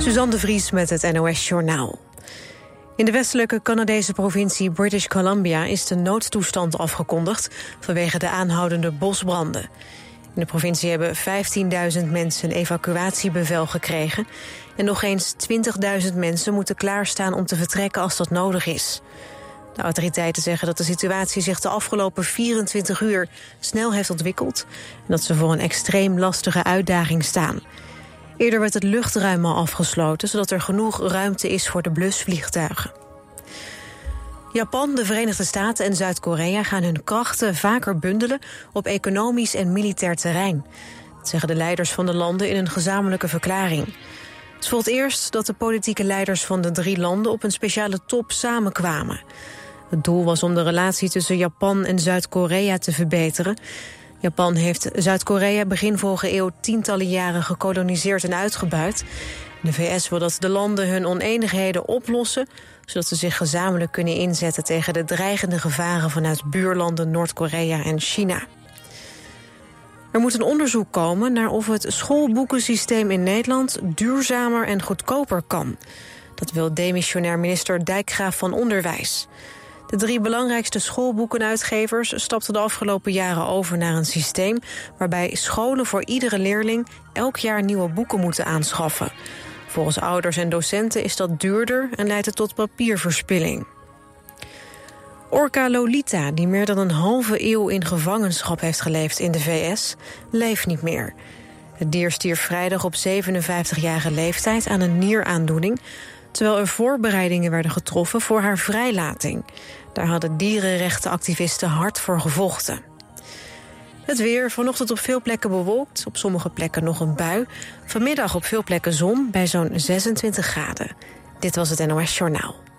Suzanne de Vries met het NOS Journaal. In de westelijke Canadese provincie British Columbia is de noodtoestand afgekondigd vanwege de aanhoudende bosbranden. In de provincie hebben 15.000 mensen een evacuatiebevel gekregen en nog eens 20.000 mensen moeten klaarstaan om te vertrekken als dat nodig is. De autoriteiten zeggen dat de situatie zich de afgelopen 24 uur snel heeft ontwikkeld en dat ze voor een extreem lastige uitdaging staan. Eerder werd het luchtruim al afgesloten... zodat er genoeg ruimte is voor de blusvliegtuigen. Japan, de Verenigde Staten en Zuid-Korea gaan hun krachten vaker bundelen op economisch en militair terrein. Dat zeggen de leiders van de landen in een gezamenlijke verklaring. Het is voor het eerst dat de politieke leiders van de drie landen op een speciale top samenkwamen. Het doel was om de relatie tussen Japan en Zuid-Korea te verbeteren. Japan heeft Zuid-Korea begin vorige eeuw tientallen jaren gekoloniseerd en uitgebuit. De VS wil dat de landen hun oneenigheden oplossen... zodat ze zich gezamenlijk kunnen inzetten tegen de dreigende gevaren... vanuit buurlanden Noord-Korea en China. Er moet een onderzoek komen naar of het schoolboekensysteem in Nederland... duurzamer en goedkoper kan. Dat wil demissionair minister Dijkgraaf van Onderwijs. De drie belangrijkste schoolboekenuitgevers stapten de afgelopen jaren over naar een systeem waarbij scholen voor iedere leerling elk jaar nieuwe boeken moeten aanschaffen. Volgens ouders en docenten is dat duurder en leidt het tot papierverspilling. Orca Lolita, die meer dan een halve eeuw in gevangenschap heeft geleefd in de VS, leeft niet meer. Het dier stierf vrijdag op 57-jarige leeftijd aan een nieraandoening... terwijl er voorbereidingen werden getroffen voor haar vrijlating. Daar hadden dierenrechtenactivisten hard voor gevochten. Het weer, vanochtend op veel plekken bewolkt, op sommige plekken nog een bui. Vanmiddag op veel plekken zon bij zo'n 26 graden. Dit was het NOS Journaal.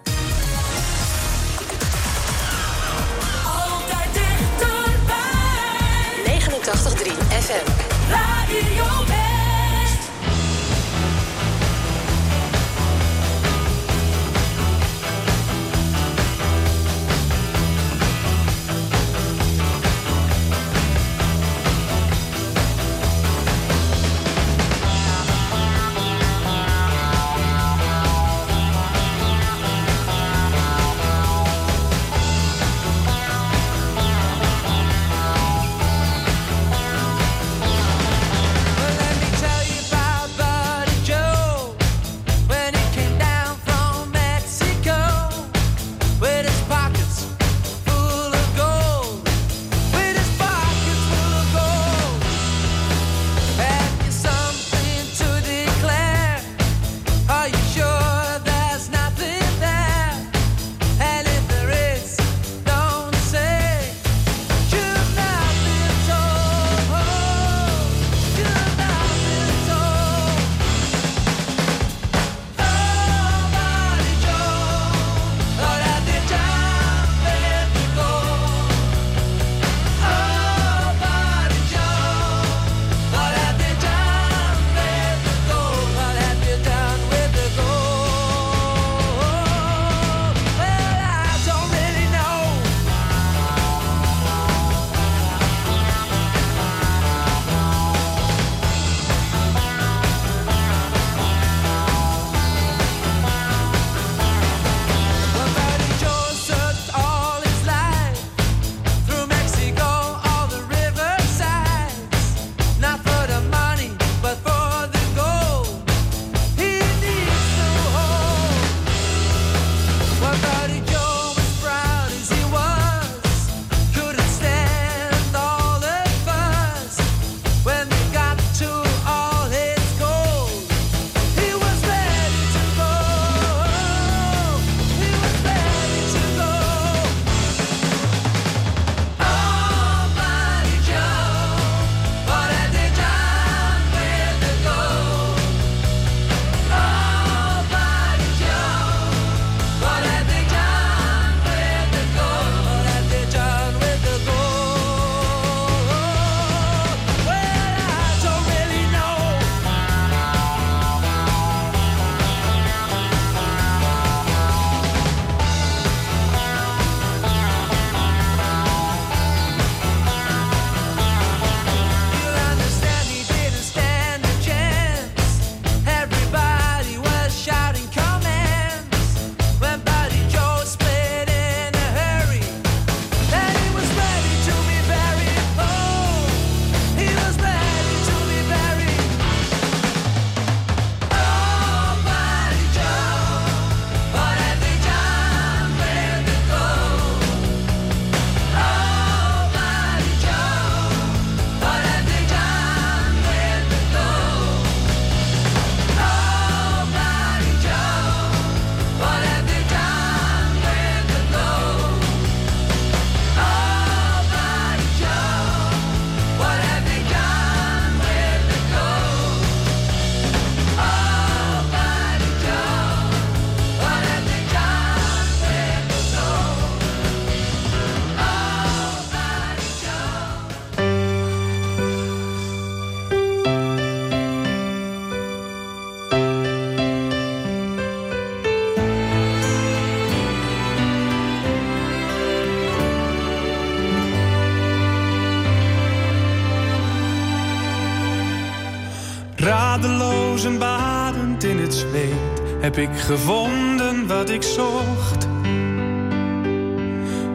Badend in het zweet heb ik gevonden wat ik zocht.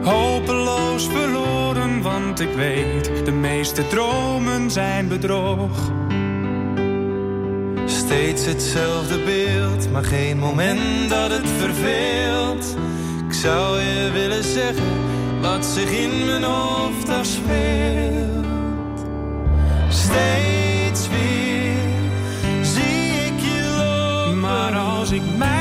Hopeloos verloren, want ik weet, de meeste dromen zijn bedrog. Steeds hetzelfde beeld, maar geen moment dat het verveelt. Ik zou je willen zeggen wat zich in mijn hoofd afspeelt. Steeds als ik mijn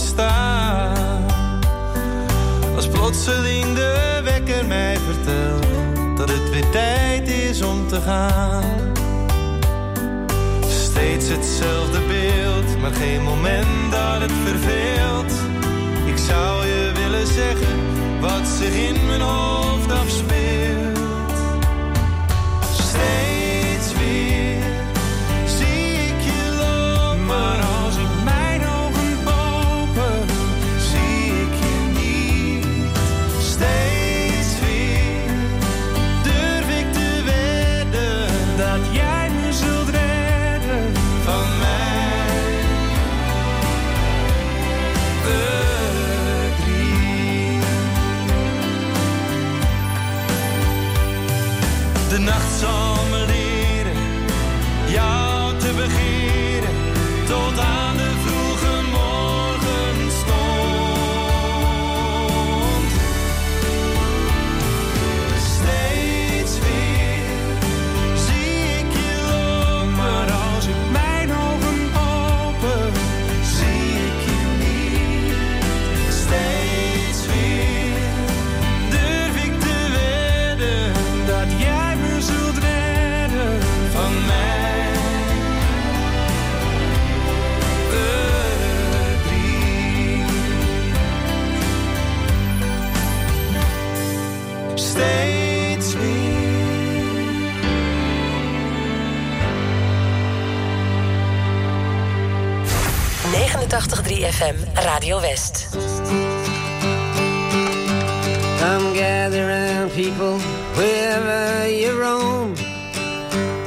stralend voor me staan. Als plotseling de wekker mij vertelt dat het weer tijd is om te gaan. Steeds hetzelfde beeld, maar geen moment dat het verveelt. Ik zou je willen zeggen wat zich in mijn hoofd 89.3 FM Radio West. Come gather round, people, wherever you roam,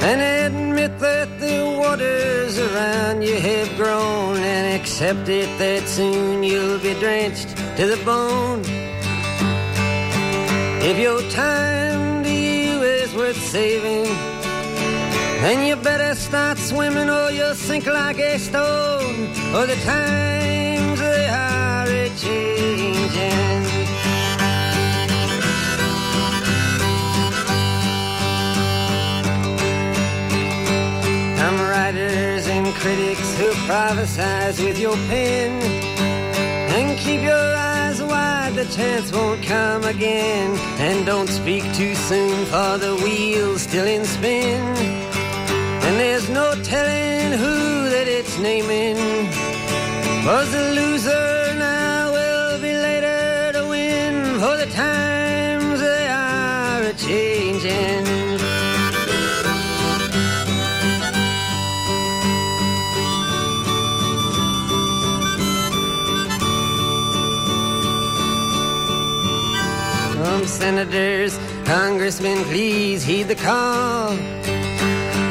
and admit that the waters around you have grown, and accept it that soon you'll be drenched to the bone. If your time to you is worth saving, then you better start swimming or you'll sink like a stone. Or the times they are a changing. Some writers and critics who prophesize with your pen. And keep your eyes wide, the chance won't come again. And don't speak too soon, for the wheel's still in spin. And there's no telling who that it's naming. Was the loser now will be later to win. For the times they are a changing. Some senators, congressmen, please heed the call.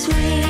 sweet.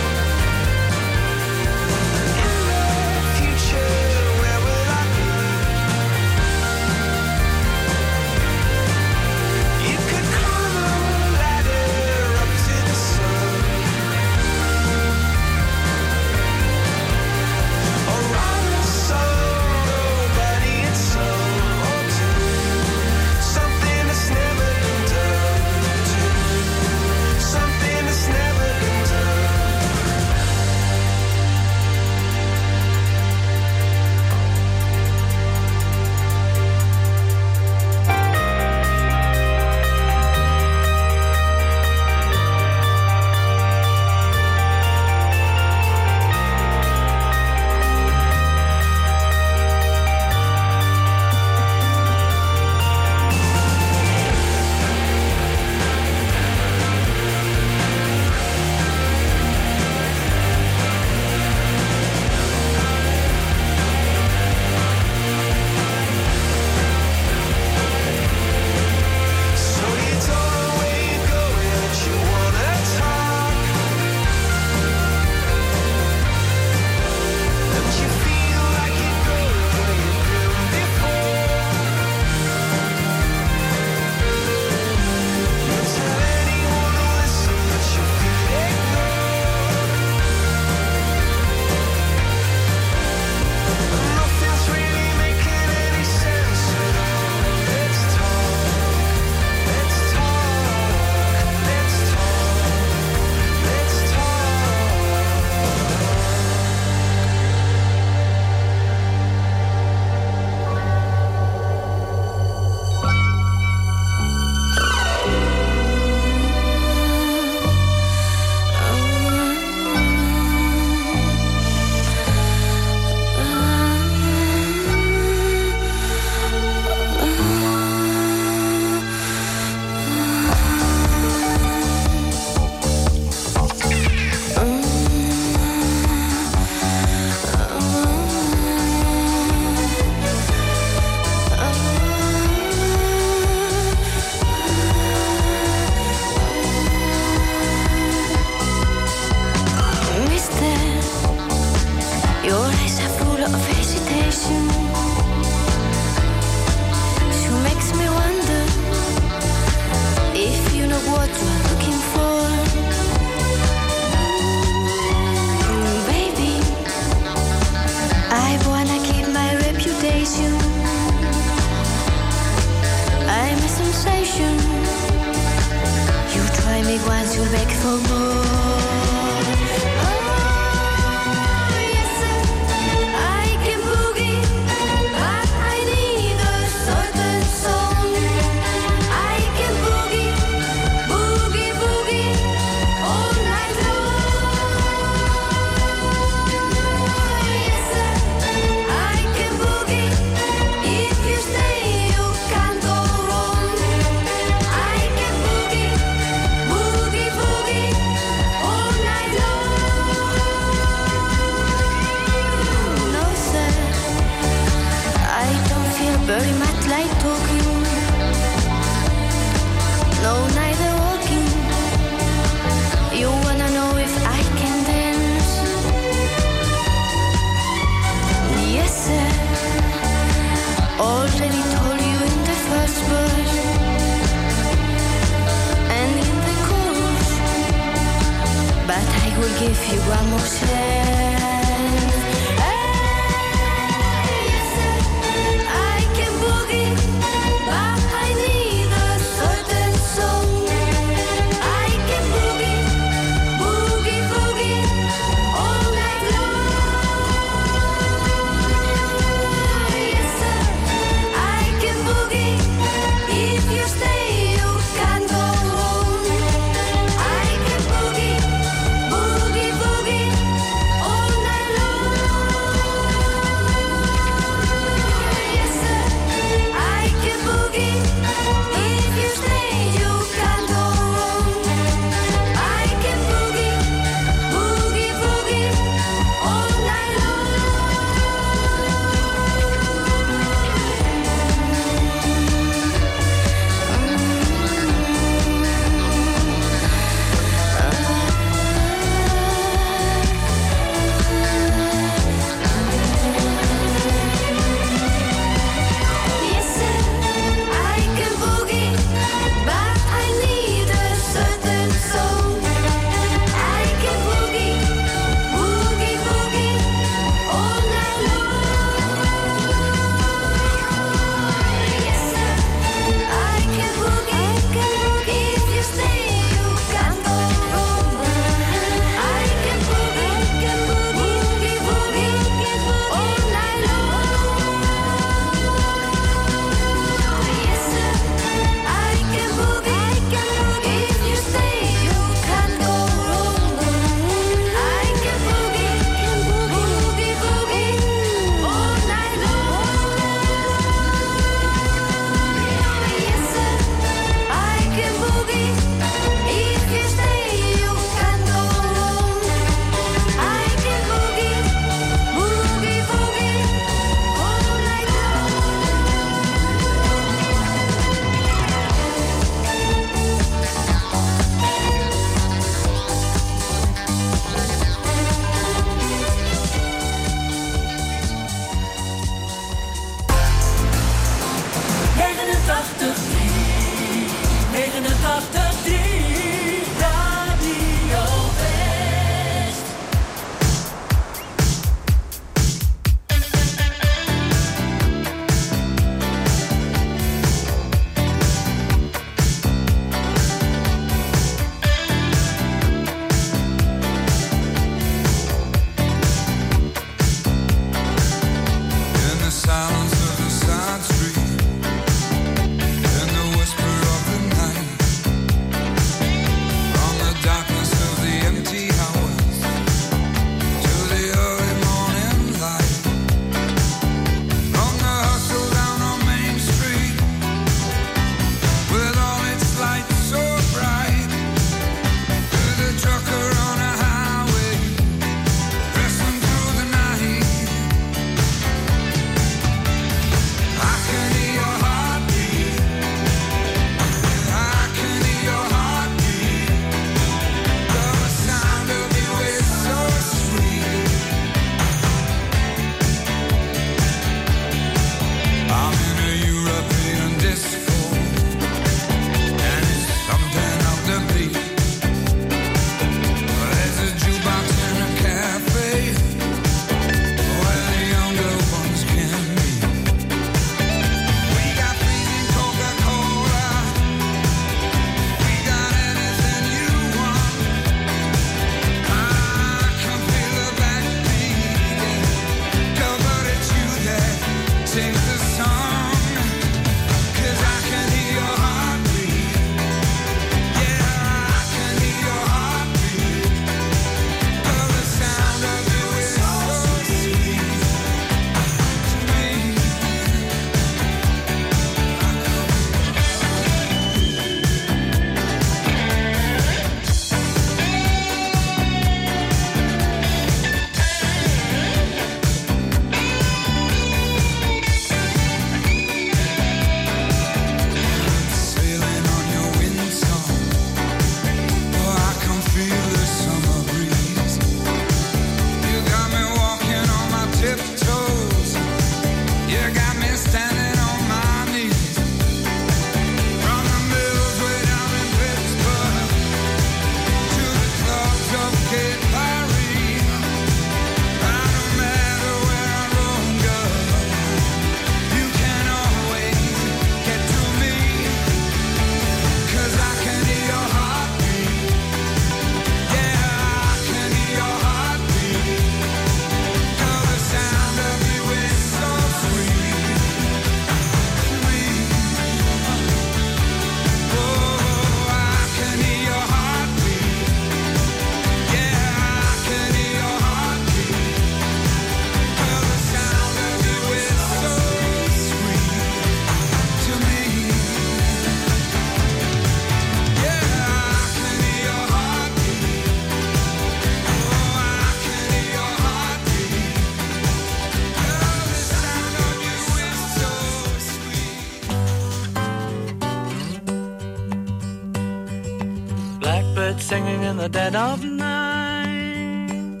Singing in the dead of night.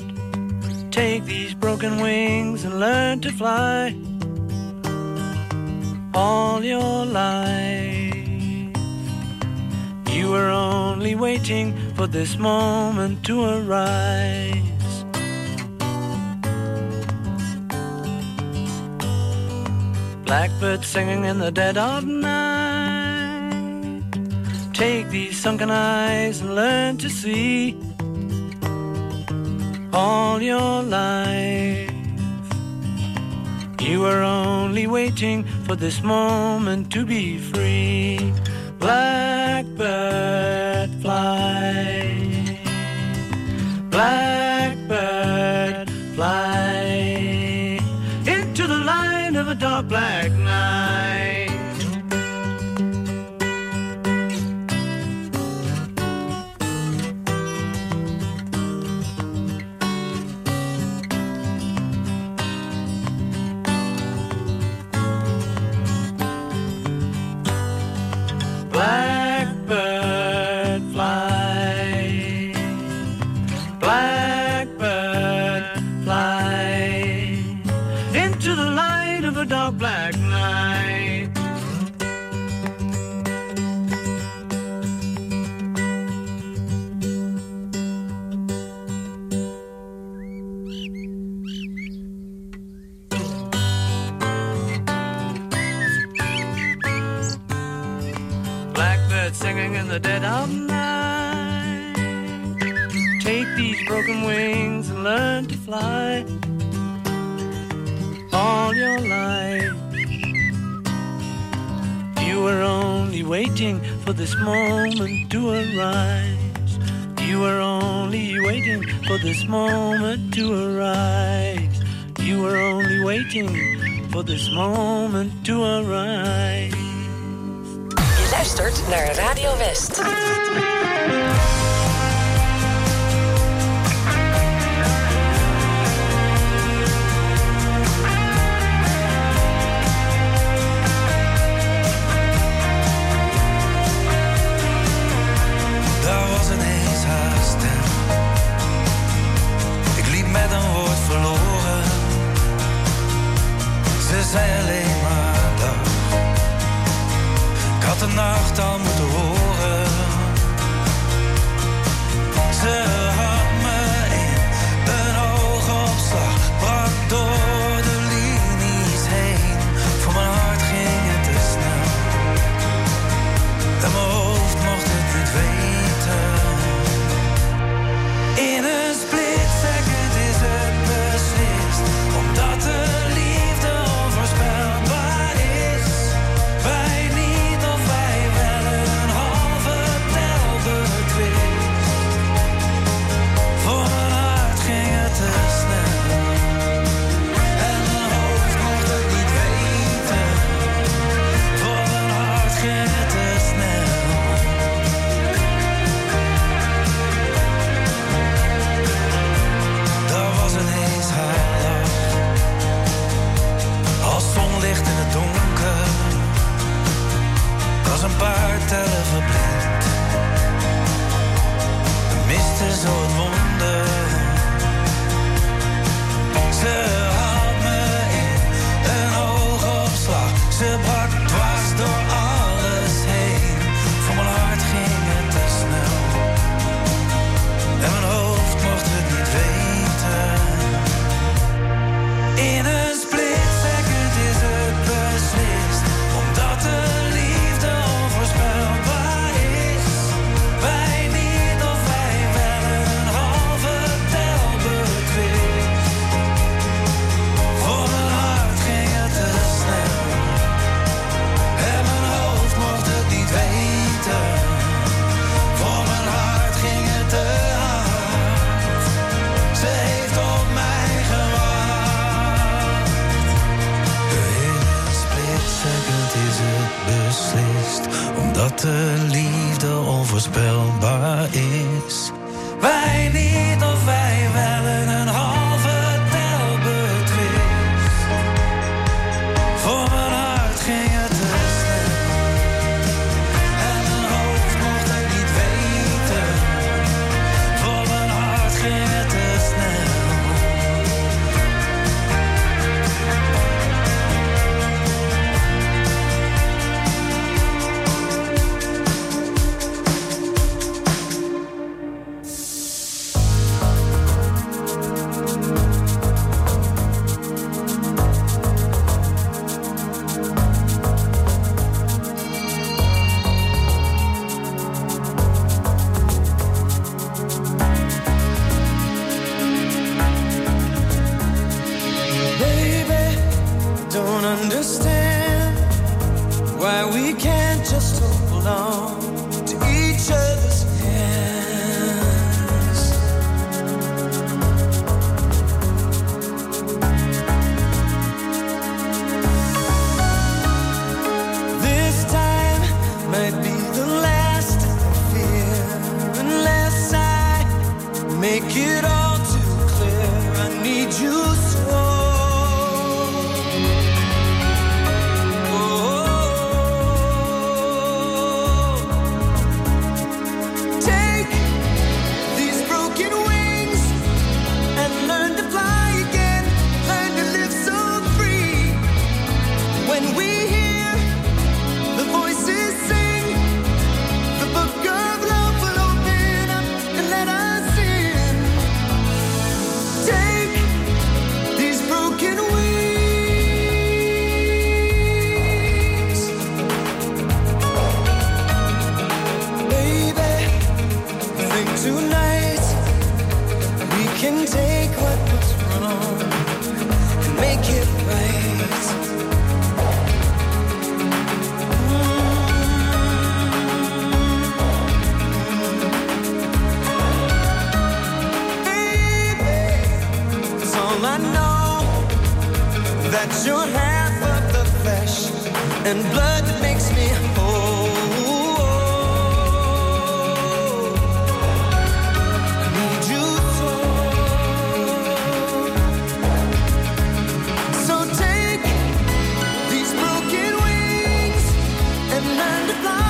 Take these broken wings and learn to fly all your life. You were only waiting for this moment to arise. Blackbird singing in the dead of night. Take these sunken eyes and learn to see all your life. You were only waiting for this moment to be free. Blackbird fly. Blackbird fly into the light of a dark black night. Wings and learn to fly all your life. You were only waiting for this moment to arise. You were only waiting for this moment to arise. You were only waiting for this moment to arise. Je luistert naar Radio West. gezellig maar dag. Ik had de nacht al moeten horen. Ze een paar tellen verblind. Mist is zo het wonder. Bye. Understand why we can't just hold on under the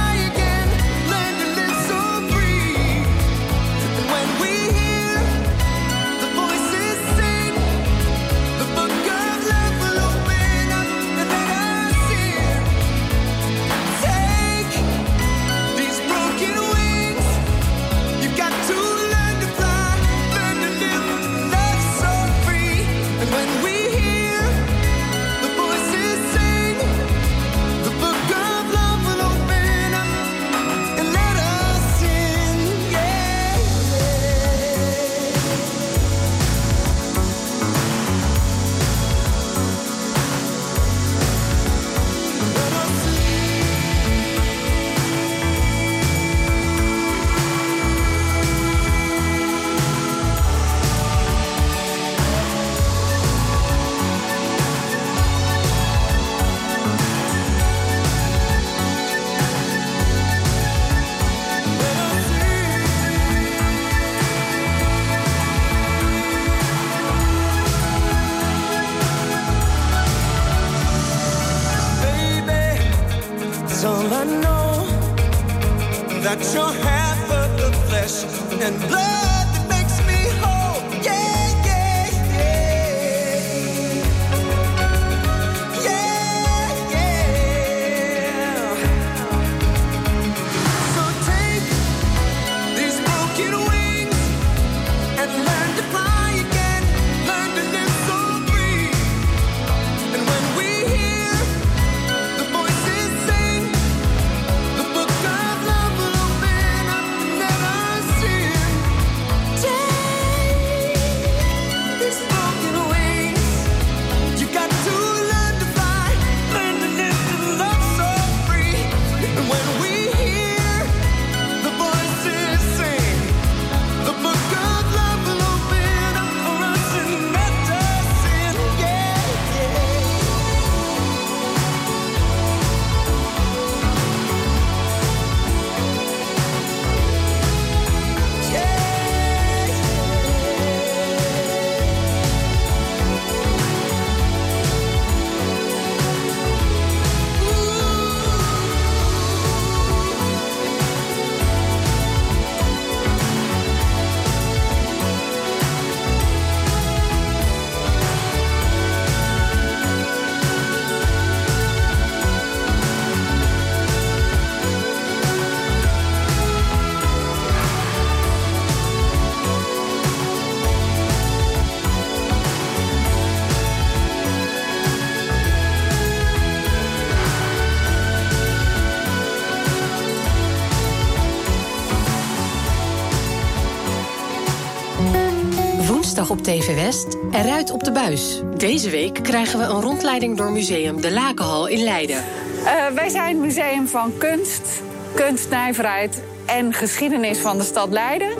TV West eruit op de buis. Deze week krijgen we een rondleiding door Museum De Lakenhal in Leiden. Eh, wij zijn museum van kunst, kunstnijverheid en geschiedenis van de stad Leiden.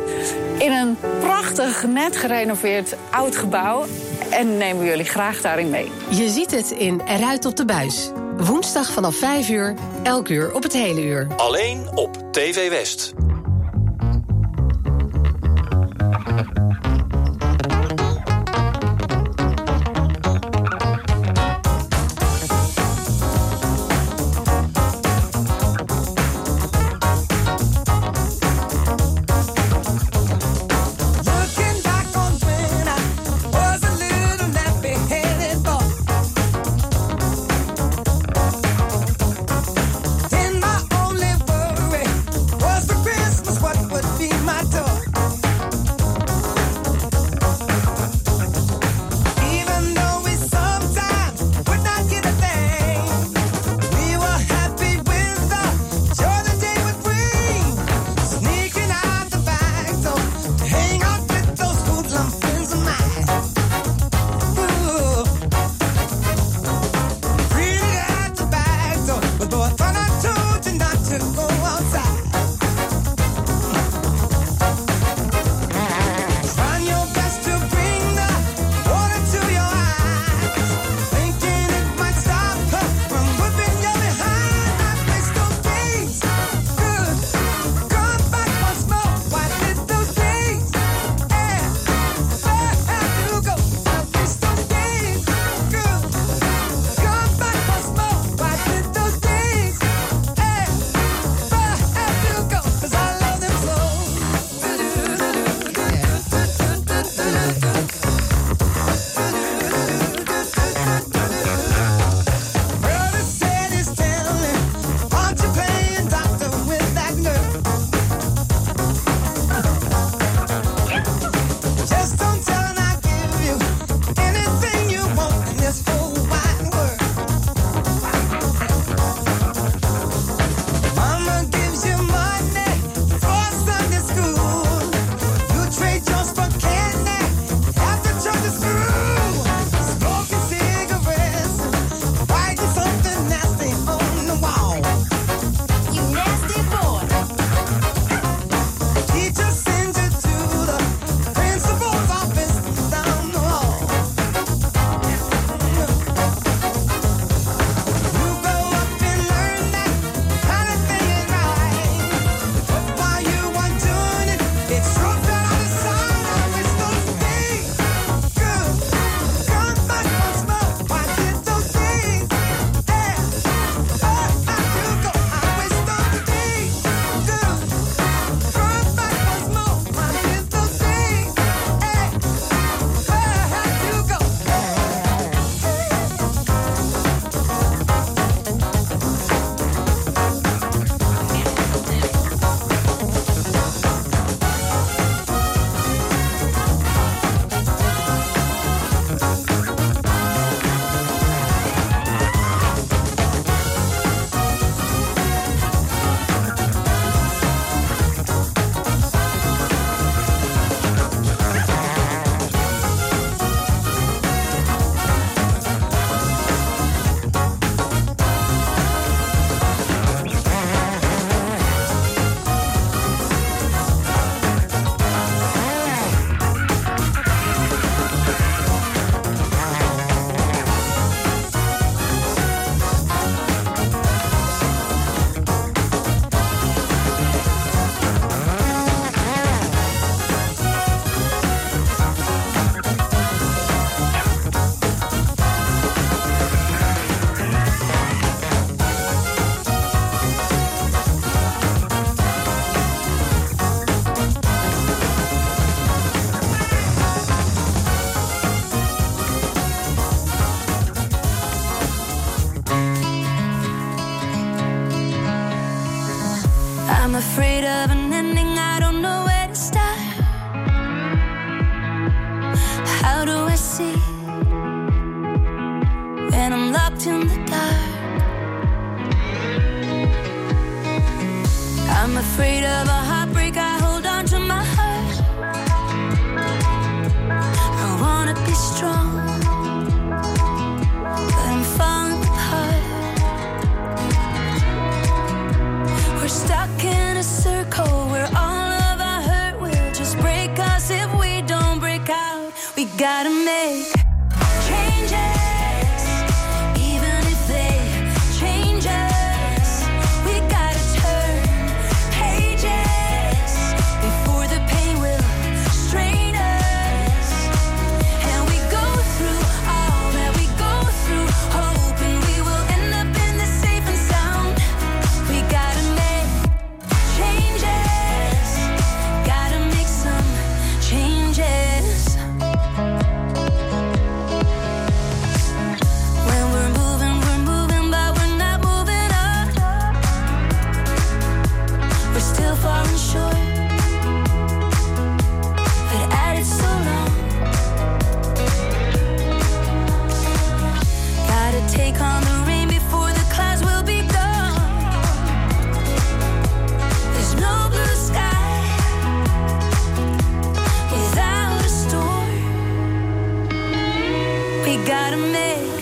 In een prachtig, net gerenoveerd oud gebouw. En nemen we jullie graag daarin mee. Je ziet het in Eruit op de buis. Woensdag vanaf 5 uur, elk uur op het hele uur. Alleen op TV West. we gotta make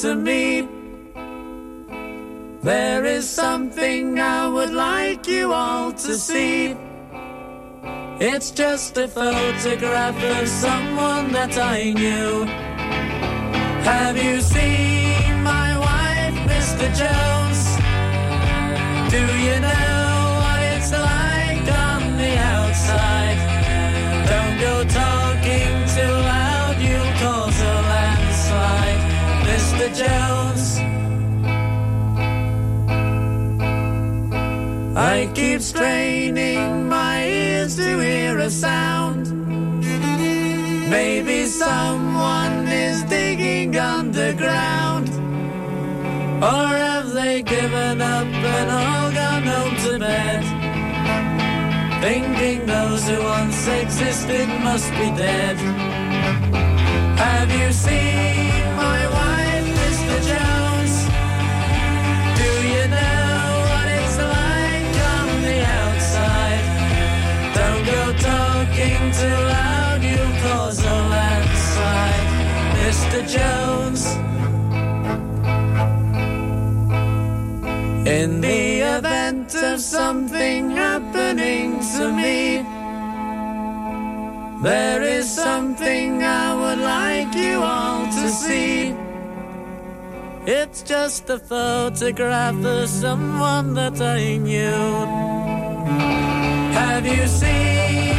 to me. There is something I would like you all to see. It's just a photograph of someone that I knew. Have you seen? keep keeps straining my ears to hear a sound. Maybe someone is digging underground. Or have they given up and all gone home to bed? Thinking those who once existed must be dead. Have you seen my wife, Mr. Jones? talking too loud, you cause a landslide, Mr. Jones. In the event of something happening to me, there is something I would like you all to see. It's just a photograph of someone that I knew. Have you seen?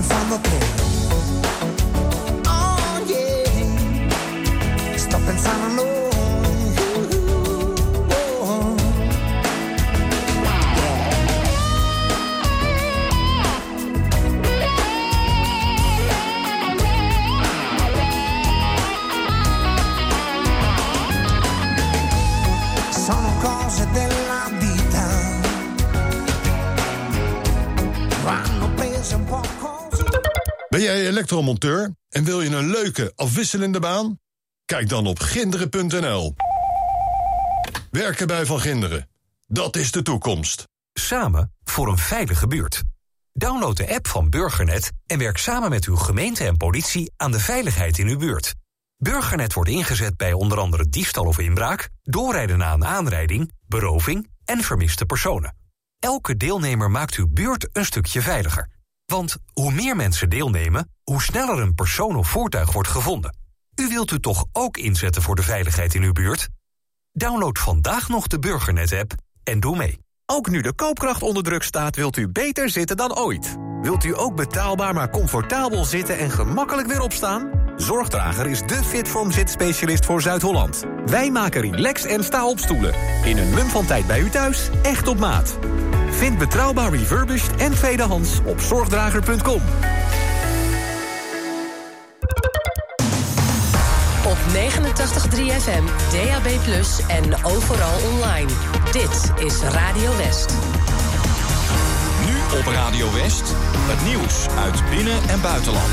and a above. En wil je een leuke, afwisselende baan? Kijk dan op ginderen.nl. Werken bij Van Ginderen. Dat is de toekomst. Samen voor een veilige buurt. Download de app van Burgernet en werk samen met uw gemeente en politie aan de veiligheid in uw buurt. Burgernet wordt ingezet bij onder andere diefstal of inbraak, doorrijden na een aanrijding, beroving en vermiste personen. Elke deelnemer maakt uw buurt een stukje veiliger. Want hoe meer mensen deelnemen, hoe sneller een persoon of voertuig wordt gevonden. U wilt u toch ook inzetten voor de veiligheid in uw buurt? Download vandaag nog de Burgernet-app en doe mee. Ook nu de koopkracht onder druk staat, wilt u beter zitten dan ooit. Wilt u ook betaalbaar maar comfortabel zitten en gemakkelijk weer opstaan? Zorgdrager is de Fitform zitspecialist voor Zuid-Holland. Wij maken relax en sta op stoelen. In een mum van tijd bij u thuis, echt op maat. Vind betrouwbaar refurbished en tweedehands op zorgdrager.com. Op 89.3 FM, DAB+, en overal online. Dit is Radio West. Nu op Radio West. Het nieuws uit binnen- en buitenland.